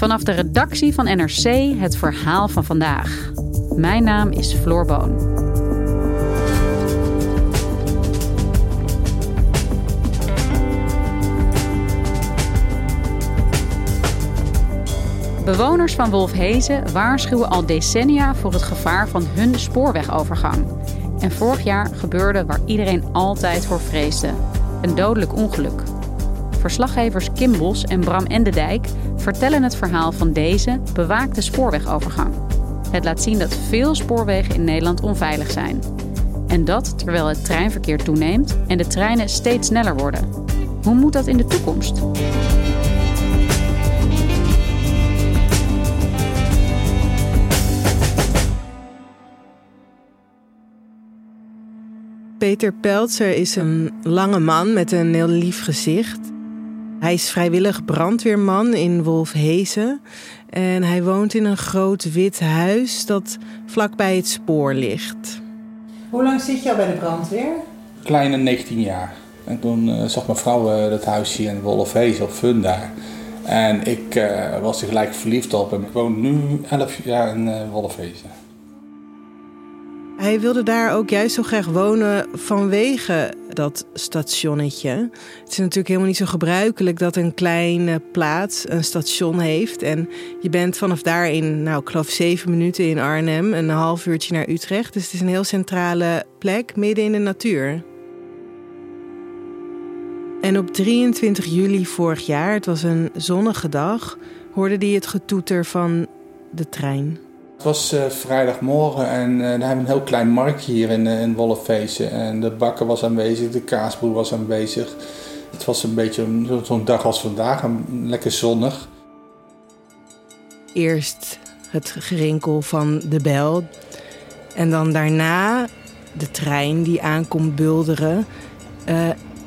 Vanaf de redactie van NRC het verhaal van vandaag. Mijn naam is Floor Boon. Bewoners van Wolfhezen waarschuwen al decennia voor het gevaar van hun spoorwegovergang. En vorig jaar gebeurde waar iedereen altijd voor vreesde: een dodelijk ongeluk. Verslaggevers Kim Bos en Bram Endendijk vertellen het verhaal van deze bewaakte spoorwegovergang. Het laat zien dat veel spoorwegen in Nederland onveilig zijn. En dat terwijl het treinverkeer toeneemt en de treinen steeds sneller worden. Hoe moet dat in de toekomst? Peter Peltzer is een lange man met een heel lief gezicht. Hij is vrijwillig brandweerman in Wolfhezen. En hij woont in een groot wit huis dat vlakbij het spoor ligt. Hoe lang zit je al bij de brandweer? Kleine 19 jaar. En toen uh, zag mijn vrouw uh, dat huisje in Wolfhezen op Funda. En ik uh, was er gelijk verliefd op. En ik woon nu 11 jaar in uh, Wolfhezen. Hij wilde daar ook juist zo graag wonen vanwege dat stationnetje. Het is natuurlijk helemaal niet zo gebruikelijk dat een kleine plaats een station heeft. En je bent vanaf daar in, nou, ik zeven minuten in Arnhem, een half uurtje naar Utrecht. Dus het is een heel centrale plek midden in de natuur. En op 23 juli vorig jaar, het was een zonnige dag, hoorde hij het getoeter van de trein. Het was uh, vrijdagmorgen en uh, daar hebben we een heel klein marktje hier in, uh, in. En de bakker was aanwezig, de kaasboer was aanwezig. Het was een beetje zo'n dag als vandaag, lekker zonnig. Eerst het gerinkel van de bel. En dan daarna de trein die aankomt bulderen.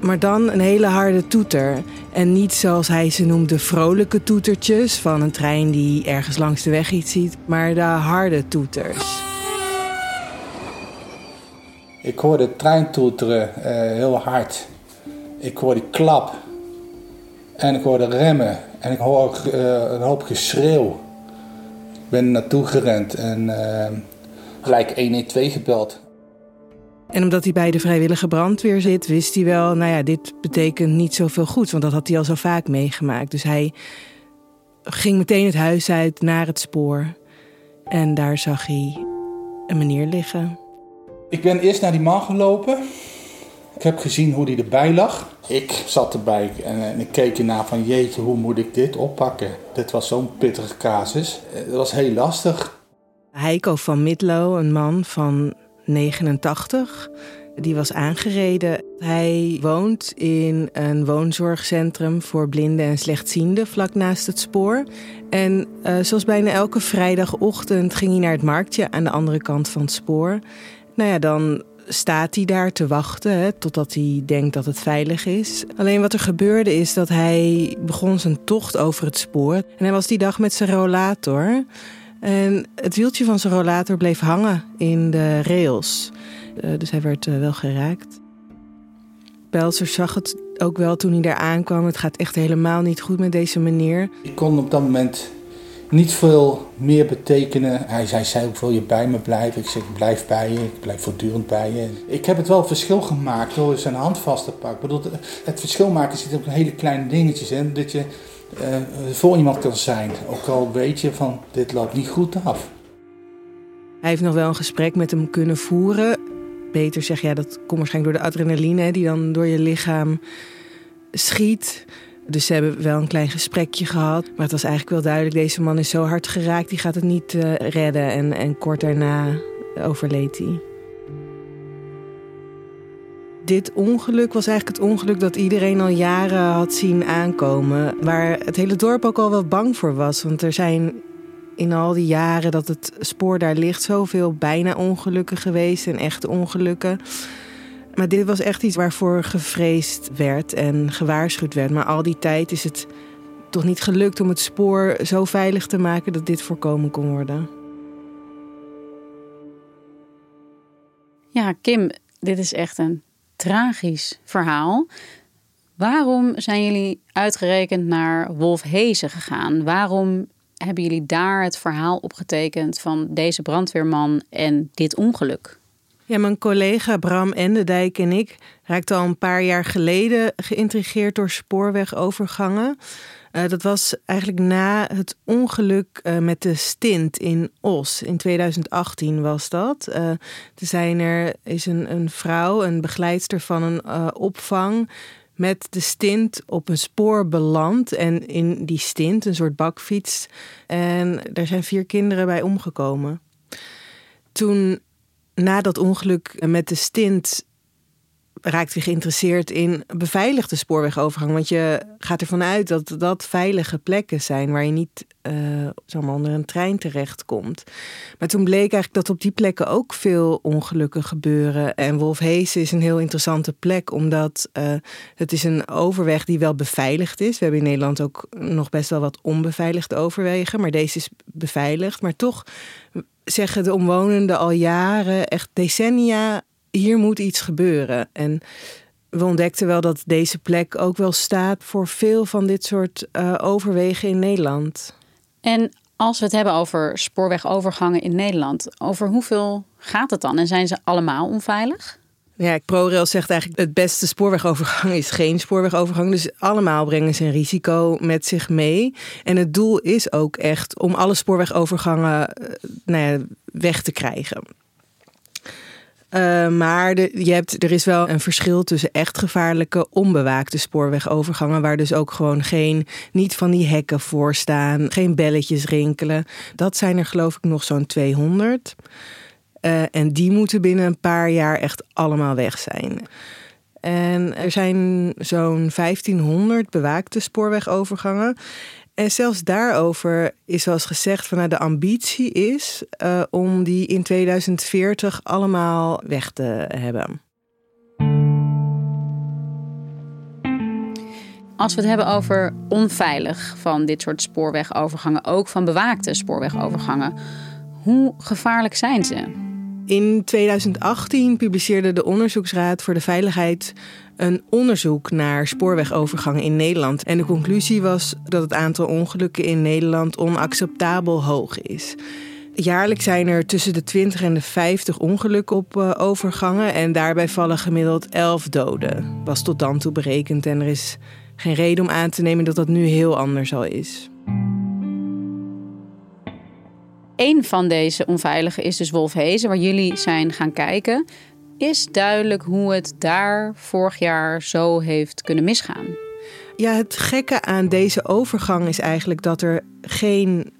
maar dan een hele harde toeter. En niet zoals hij ze noemde vrolijke toetertjes van een trein die ergens langs de weg iets ziet, maar de harde toeters. Ik hoorde de trein toeteren uh, heel hard. Ik hoorde klap. En ik hoorde remmen. En ik hoor ook uh, een hoop geschreeuw. Ik ben naartoe gerend en uh, gelijk 112 gebeld. En omdat hij bij de vrijwillige brandweer zit, wist hij wel, nou ja, dit betekent niet zoveel goed, want dat had hij al zo vaak meegemaakt. Dus hij ging meteen het huis uit naar het spoor. En daar zag hij een meneer liggen. Ik ben eerst naar die man gelopen. Ik heb gezien hoe hij erbij lag. Ik zat erbij en, ik keek ernaar van jeetje, hoe moet ik dit oppakken? Dit was zo'n pittige casus. Het was heel lastig. Heiko van Midlo, een man van 89. Die was aangereden. Hij woont in een woonzorgcentrum voor blinden en slechtzienden vlak naast het spoor. En uh, zoals bijna elke vrijdagochtend ging hij naar het marktje aan de andere kant van het spoor. Nou ja, dan staat hij daar te wachten hè, totdat hij denkt dat het veilig is. Alleen wat er gebeurde is dat hij begon zijn tocht over het spoor. En hij was die dag met zijn rollator. En het wieltje van zijn rollator bleef hangen in de rails. Uh, dus hij werd uh, wel geraakt. Pelzer zag het ook wel toen hij daar aankwam. Het gaat echt helemaal niet goed met deze meneer. Ik kon op dat moment niet veel meer betekenen. Hij zei, zei wil je bij me blijven? Ik zeg, ik blijf bij je, ik blijf voortdurend bij je. Ik heb het wel verschil gemaakt door zijn hand vast te pakken. Ik bedoel, het verschil maken zit op hele kleine dingetjes. Hè? Dat je voor iemand kan zijn. Ook al weet je van dit loopt niet goed af. Hij heeft nog wel een gesprek met hem kunnen voeren. Peter zegt ja, dat komt waarschijnlijk door de adrenaline die dan door je lichaam schiet. Dus ze hebben wel een klein gesprekje gehad. Maar het was eigenlijk wel duidelijk: deze man is zo hard geraakt, die gaat het niet uh, redden. En, en kort daarna overleed hij. Dit ongeluk was eigenlijk het ongeluk dat iedereen al jaren had zien aankomen. Waar het hele dorp ook al wel bang voor was. Want er zijn in al die jaren dat het spoor daar ligt zoveel bijna ongelukken geweest en echte ongelukken. Maar dit was echt iets waarvoor gevreesd werd en gewaarschuwd werd. Maar al die tijd is het toch niet gelukt om het spoor zo veilig te maken dat dit voorkomen kon worden. Ja, Kim, dit is echt een tragisch verhaal. Waarom zijn jullie uitgerekend naar Wolfhezen gegaan? Waarom hebben jullie daar het verhaal opgetekend van deze brandweerman en dit ongeluk? Ja, mijn collega Bram Endendijk en ik raakten al een paar jaar geleden geïntrigeerd door spoorwegovergangen. Uh, dat was eigenlijk na het ongeluk uh, met de stint in Os. In 2018 was dat. Uh, er zijn er is een, een vrouw, een begeleidster van een opvang met de stint op een spoor beland. En in die stint, een soort bakfiets. En daar zijn vier kinderen bij omgekomen. Toen na dat ongeluk met de stint raakt hij geïnteresseerd in beveiligde spoorwegovergang. Want je gaat ervan uit dat dat veilige plekken zijn waar je niet uh, zomaar onder een trein terechtkomt. Maar toen bleek eigenlijk dat op die plekken ook veel ongelukken gebeuren. En Wolfhezen is een heel interessante plek, omdat uh, het is een overweg die wel beveiligd is. We hebben in Nederland ook nog best wel wat onbeveiligde overwegen, maar deze is beveiligd. Maar toch zeggen de omwonenden al jaren, echt decennia, hier moet iets gebeuren. En we ontdekten wel dat deze plek ook wel staat voor veel van dit soort uh, overwegen in Nederland. En als we het hebben over spoorwegovergangen in Nederland, over hoeveel gaat het dan? En zijn ze allemaal onveilig? Ja, ProRail zegt eigenlijk het beste spoorwegovergang is geen spoorwegovergang. Dus allemaal brengen ze een risico met zich mee. En het doel is ook echt om alle spoorwegovergangen uh, nou ja, weg te krijgen. Uh, maar je hebt, er is wel een verschil tussen echt gevaarlijke onbewaakte spoorwegovergangen. Waar dus ook gewoon geen, niet van die hekken voor staan, geen belletjes rinkelen. Dat zijn er geloof ik nog zo'n 200. Uh, eh, en die moeten binnen een paar jaar echt allemaal weg zijn. En er zijn zo'n 1500 bewaakte spoorwegovergangen. En zelfs daarover is eens gezegd van nou, de ambitie is uh, om die in 2040 allemaal weg te hebben. Als we het hebben over onveilig van dit soort spoorwegovergangen, ook van bewaakte spoorwegovergangen, hoe gevaarlijk zijn ze? In 2018 publiceerde de Onderzoeksraad voor de Veiligheid een onderzoek naar spoorwegovergangen in Nederland. En de conclusie was dat het aantal ongelukken in Nederland onacceptabel hoog is. Jaarlijks zijn er tussen de 20 en de 50 ongelukken op uh, overgangen. En daarbij vallen gemiddeld 11 doden. Was tot dan toe berekend. En er is geen reden om aan te nemen dat dat nu heel anders al is. Een van deze onveilige is dus Wolfhezen, waar jullie zijn gaan kijken is duidelijk hoe het daar vorig jaar zo heeft kunnen misgaan. Ja, het gekke aan deze overgang is eigenlijk dat er geen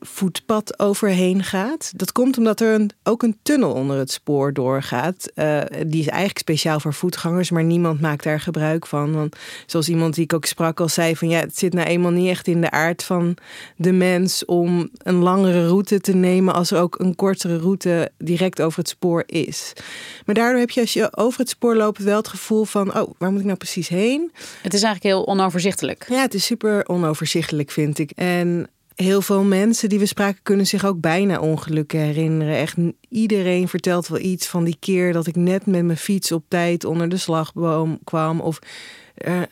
voetpad overheen gaat. Dat komt omdat er een, ook een tunnel onder het spoor doorgaat. Uh, die is eigenlijk speciaal voor voetgangers, maar niemand maakt daar gebruik van. Want zoals iemand die ik ook sprak al zei: van ja, het zit nou eenmaal niet echt in de aard van de mens om een langere route te nemen als er ook een kortere route direct over het spoor is. Maar daardoor heb je als je over het spoor loopt wel het gevoel van: oh, waar moet ik nou precies heen? Het is eigenlijk heel onoverzichtelijk. Ja, het is super onoverzichtelijk, vind ik. En heel veel mensen die we spraken kunnen zich ook bijna ongelukken herinneren. Echt iedereen vertelt wel iets van die keer dat ik net met mijn fiets op tijd onder de slagboom kwam. Of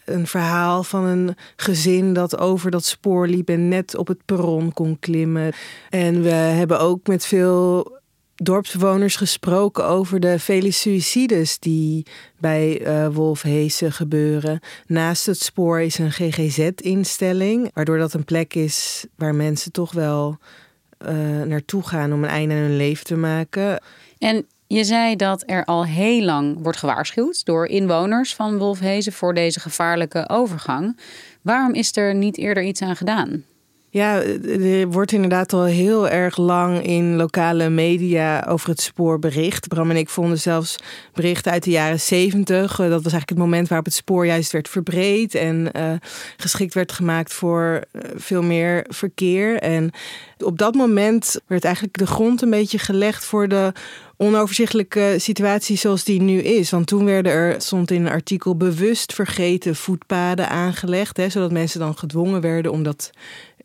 een verhaal van een gezin dat over dat spoor liep en net op het perron kon klimmen. En we hebben ook met veel dorpsbewoners gesproken over de vele suicides die bij uh, gebeuren. Naast het spoor is een GGZ-instelling, waardoor dat een plek is waar mensen toch wel uh, naartoe gaan om een einde aan hun leven te maken. En je zei dat er al heel lang wordt gewaarschuwd door inwoners van Wolfhezen voor deze gevaarlijke overgang. Waarom is er niet eerder iets aan gedaan? Ja, er wordt inderdaad al heel erg lang in lokale media over het spoor bericht. Bram en ik vonden zelfs berichten uit de jaren zeventig. Dat was eigenlijk het moment waarop het spoor juist werd verbreed en uh, geschikt werd gemaakt voor eh, veel meer verkeer. En op dat moment werd eigenlijk de grond een beetje gelegd voor de onoverzichtelijke situatie zoals die nu is. Want toen werden er, stond in een artikel, bewust vergeten voetpaden aangelegd. Hè, zodat mensen dan gedwongen werden om dat,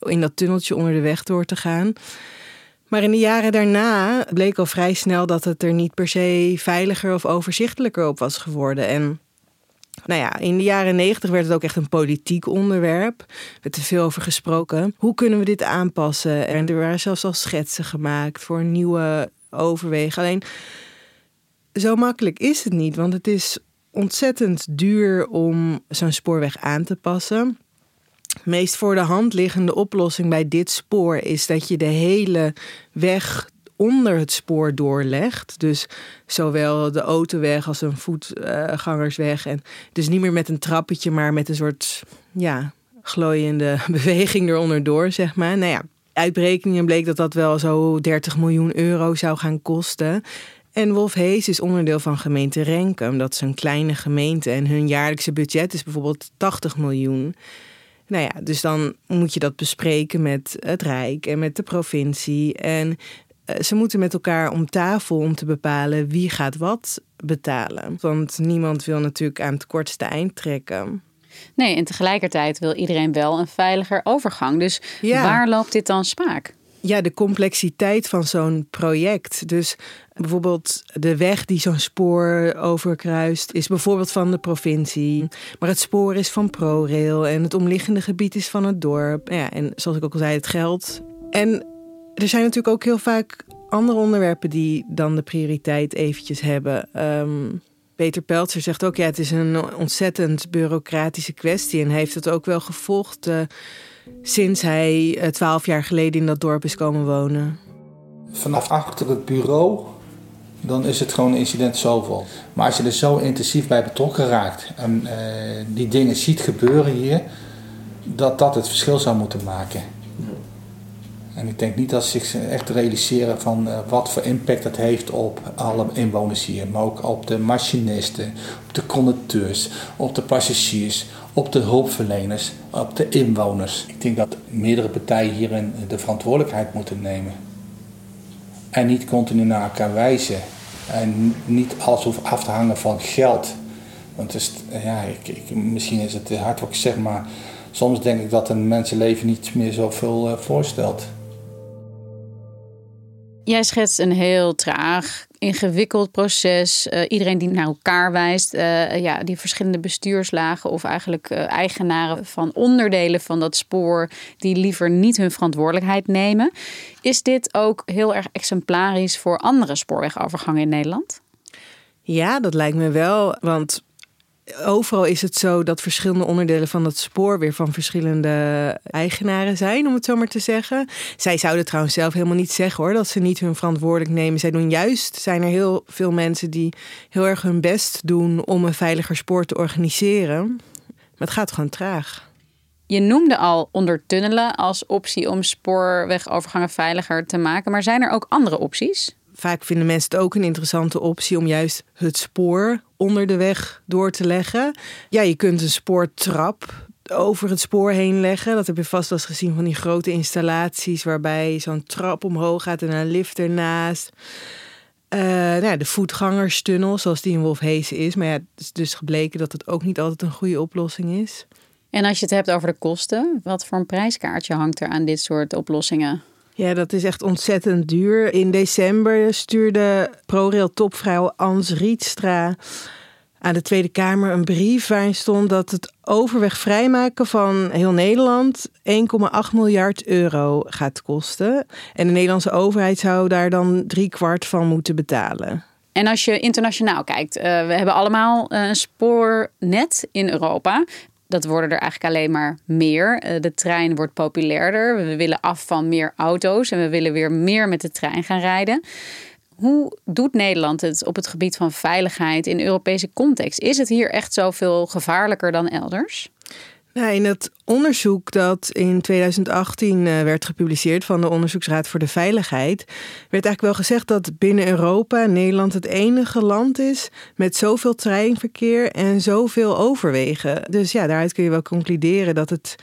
in dat tunneltje onder de weg door te gaan. Maar in de jaren daarna bleek al vrij snel dat het er niet per se veiliger of overzichtelijker op was geworden. En nou ja, in de jaren negentig werd het ook echt een politiek onderwerp. Er werd er veel over gesproken. Hoe kunnen we dit aanpassen? En er waren zelfs al schetsen gemaakt voor nieuwe overwegen. Alleen zo makkelijk is het niet, want het is ontzettend duur om zo'n spoorweg aan te passen. Meest voor de hand liggende oplossing bij dit spoor is dat je de hele weg onder het spoor doorlegt. Dus zowel de autoweg als een voetgangersweg. En dus niet meer met een trappetje, maar met een soort ja, glooiende beweging eronder door, zeg maar. Nou ja, uitberekeningen bleek dat dat wel zo 30 miljoen euro zou gaan kosten. En Wolfhees is onderdeel van gemeente Renkum. Dat is een kleine gemeente en hun jaarlijkse budget is bijvoorbeeld 80 miljoen. Nou ja, dus dan moet je dat bespreken met het Rijk en met de provincie. En eh, ze moeten met elkaar om tafel om te bepalen wie gaat wat betalen. Want niemand wil natuurlijk aan het kortste eind trekken. Nee, en tegelijkertijd wil iedereen wel een veiliger overgang. Dus waar loopt dit dan spaak? Ja, de complexiteit van zo'n project. Dus bijvoorbeeld de weg die zo'n spoor overkruist, is bijvoorbeeld van de provincie. Maar het spoor is van ProRail en het omliggende gebied is van het dorp. Ja, en zoals ik ook al zei, het geld. En er zijn natuurlijk ook heel vaak andere onderwerpen die dan de prioriteit eventjes hebben. Um, Peter Peltzer zegt ook, ja, het is een ontzettend bureaucratische kwestie. En heeft het ook wel gevolgd uh, sinds hij uh, twaalf jaar geleden in dat dorp is komen wonen. Vanaf achter het bureau, dan is het gewoon een incident zoveel. Maar als je er zo intensief bij betrokken raakt en uh, die dingen ziet gebeuren hier, dat dat het verschil zou moeten maken. En ik denk niet dat ze zich echt realiseren van uh, wat voor impact dat heeft op alle inwoners hier. Maar ook op de machinisten, op de conducteurs, op de passagiers, op de hulpverleners, op de inwoners. Ik denk dat meerdere partijen hierin de verantwoordelijkheid moeten nemen. En niet continu naar elkaar wijzen. En niet alles hoeft af te hangen van geld. Want is, ja, ik, ik, misschien is het hard wat ik zeg, maar soms denk ik dat een mensenleven niet meer zoveel uh, voorstelt. Jij schetst een heel traag, ingewikkeld proces. Uh, iedereen die naar elkaar wijst. Uh, ja, die verschillende bestuurslagen of eigenlijk uh, eigenaren van onderdelen van dat spoor. die liever niet hun verantwoordelijkheid nemen. Is dit ook heel erg exemplarisch voor andere spoorwegovergangen in Nederland? Ja, dat lijkt me wel. Want overal is het zo dat verschillende onderdelen van het spoor weer van verschillende eigenaren zijn, om het zo maar te zeggen. Zij zouden trouwens zelf helemaal niet zeggen hoor, dat ze niet hun verantwoordelijk nemen. Zij doen juist, zijn er heel veel mensen die heel erg hun best doen om een veiliger spoor te organiseren. Maar het gaat gewoon traag. Je noemde al ondertunnelen als optie om spoorwegovergangen veiliger te maken. Maar zijn er ook andere opties? Vaak vinden mensen het ook een interessante optie om juist het spoor onder de weg door te leggen. Ja, je kunt een spoortrap over het spoor heen leggen. Dat heb je vast wel eens gezien van die grote installaties waarbij zo'n trap omhoog gaat en een lift ernaast. Uh, nou ja, de voetgangerstunnel, zoals die in Wolfhezen is. Maar ja, het is dus gebleken dat het ook niet altijd een goede oplossing is. En als je het hebt over de kosten, wat voor een prijskaartje hangt er aan dit soort oplossingen? Ja, dat is echt ontzettend duur. In december stuurde ProRail-topvrouw Ans Rietstra aan de Tweede Kamer een brief waarin stond dat het overweg vrijmaken van heel Nederland 1,8 miljard euro gaat kosten. En de Nederlandse overheid zou daar dan drie kwart van moeten betalen. En als je internationaal kijkt, uh, we hebben allemaal een spoornet in Europa dat worden er eigenlijk alleen maar meer. Eh, de trein wordt populairder. We willen af van meer auto's en we willen weer meer met de trein gaan rijden. Hoe doet Nederland het op het gebied van veiligheid in Europese context? Is het hier echt zoveel gevaarlijker dan elders? Nou, in het onderzoek dat in 2018 eh, werd gepubliceerd van de Onderzoeksraad voor de Veiligheid, werd eigenlijk wel gezegd dat binnen Europa Nederland het enige land is met zoveel treinverkeer en zoveel overwegen. Dus ja, daaruit kun je wel concluderen dat het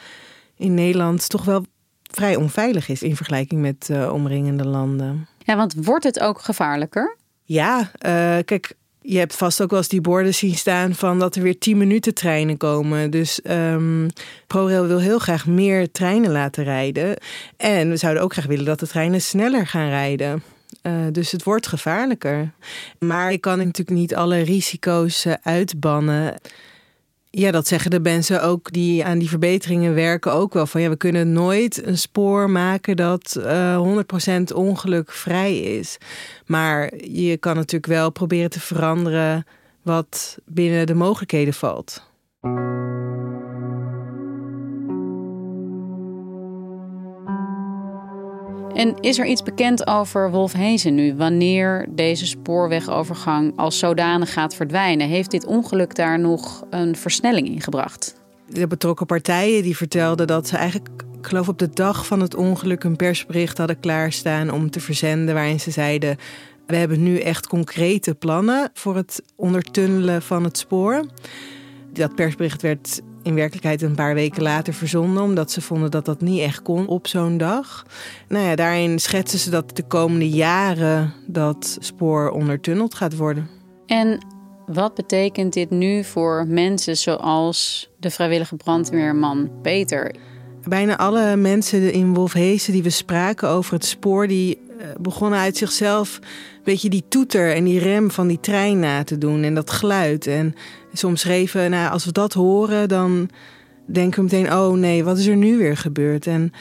in Nederland toch wel vrij onveilig is in vergelijking met uh, omringende landen. Ja, want wordt het ook gevaarlijker? Ja, uh, kijk, je hebt vast ook wel eens die borden zien staan van dat er weer 10 minuten treinen komen. Dus um, ProRail wil heel graag meer treinen laten rijden. En we zouden ook graag willen dat de treinen sneller gaan rijden. Uh, dus het wordt gevaarlijker. Maar ik kan natuurlijk niet alle risico's uh, uitbannen. Ja, dat zeggen de mensen ook die aan die verbeteringen werken ook wel. Van ja, we kunnen nooit een spoor maken dat uh, 100% ongelukvrij is. Maar je kan natuurlijk wel proberen te veranderen wat binnen de mogelijkheden valt. En is er iets bekend over Wolfhezen nu? Wanneer deze spoorwegovergang als zodanig gaat verdwijnen? Heeft dit ongeluk daar nog een versnelling in gebracht? De betrokken partijen die vertelden dat ze eigenlijk, ik geloof op de dag van het ongeluk, een persbericht hadden klaarstaan om te verzenden. Waarin ze zeiden: We hebben nu echt concrete plannen voor het ondertunnelen van het spoor. Dat persbericht werd in werkelijkheid een paar weken later verzonden, omdat ze vonden dat dat niet echt kon op zo'n dag. Nou ja, daarin schetsen ze dat de komende jaren dat spoor ondertunneld gaat worden. En wat betekent dit nu voor mensen zoals de vrijwillige brandweerman Peter? Bijna alle mensen in Wolfhezen die we spraken over het spoor, die eh, begonnen uit zichzelf een beetje die toeter en die rem van die trein na te doen en dat geluid. En soms schreven, nou, als we dat horen, dan denken we meteen: oh nee, wat is er nu weer gebeurd? En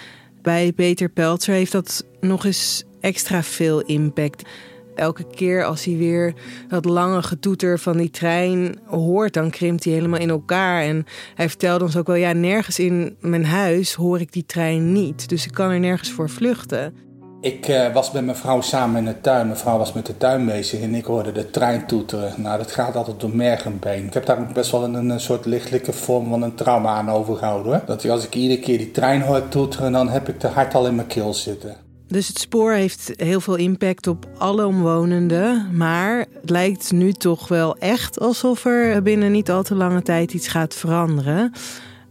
bij Peter Peltzer heeft dat nog eens extra veel impact. Elke keer als hij weer dat lange getoeter van die trein hoort, dan krimpt hij helemaal in elkaar. En hij vertelde ons ook wel: ja, nergens in mijn huis hoor ik die trein niet. Dus ik kan er nergens voor vluchten. Ik uh, was met mijn vrouw samen in de tuin. Mijn vrouw was met de tuin bezig en ik hoorde de trein toeteren. Nou, dat gaat altijd door merg en been. Ik heb daar best wel een, een soort lichtelijke vorm van een trauma aan overgehouden. Dat als ik iedere keer die trein hoor toeteren, dan heb ik de hart al in mijn keel zitten. Dus het spoor heeft heel veel impact op alle omwonenden. Maar het lijkt nu toch wel echt alsof er binnen niet al te lange tijd iets gaat veranderen.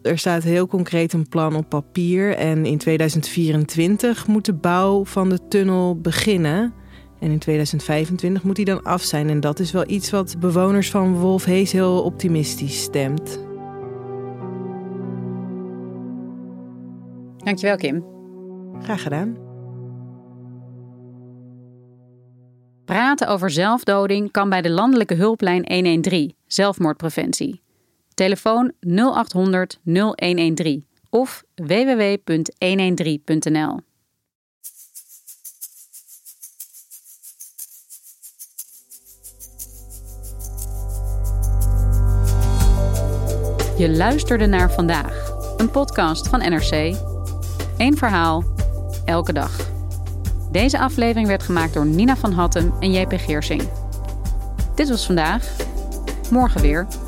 Er staat heel concreet een plan op papier en in 2024 moet de bouw van de tunnel beginnen. En in 2025 moet die dan af zijn. En dat is wel iets wat bewoners van Wolfhees heel optimistisch stemt. Dankjewel, Kim. Graag gedaan. Praten over zelfdoding kan bij de landelijke hulplijn 113, zelfmoordpreventie. Telefoon 0800 0113 of www.113.nl. Je luisterde naar vandaag, een podcast van NRC. Eén verhaal, elke dag. Deze aflevering werd gemaakt door Nina van Hattem en JP Geersing. Dit was vandaag. Morgen weer.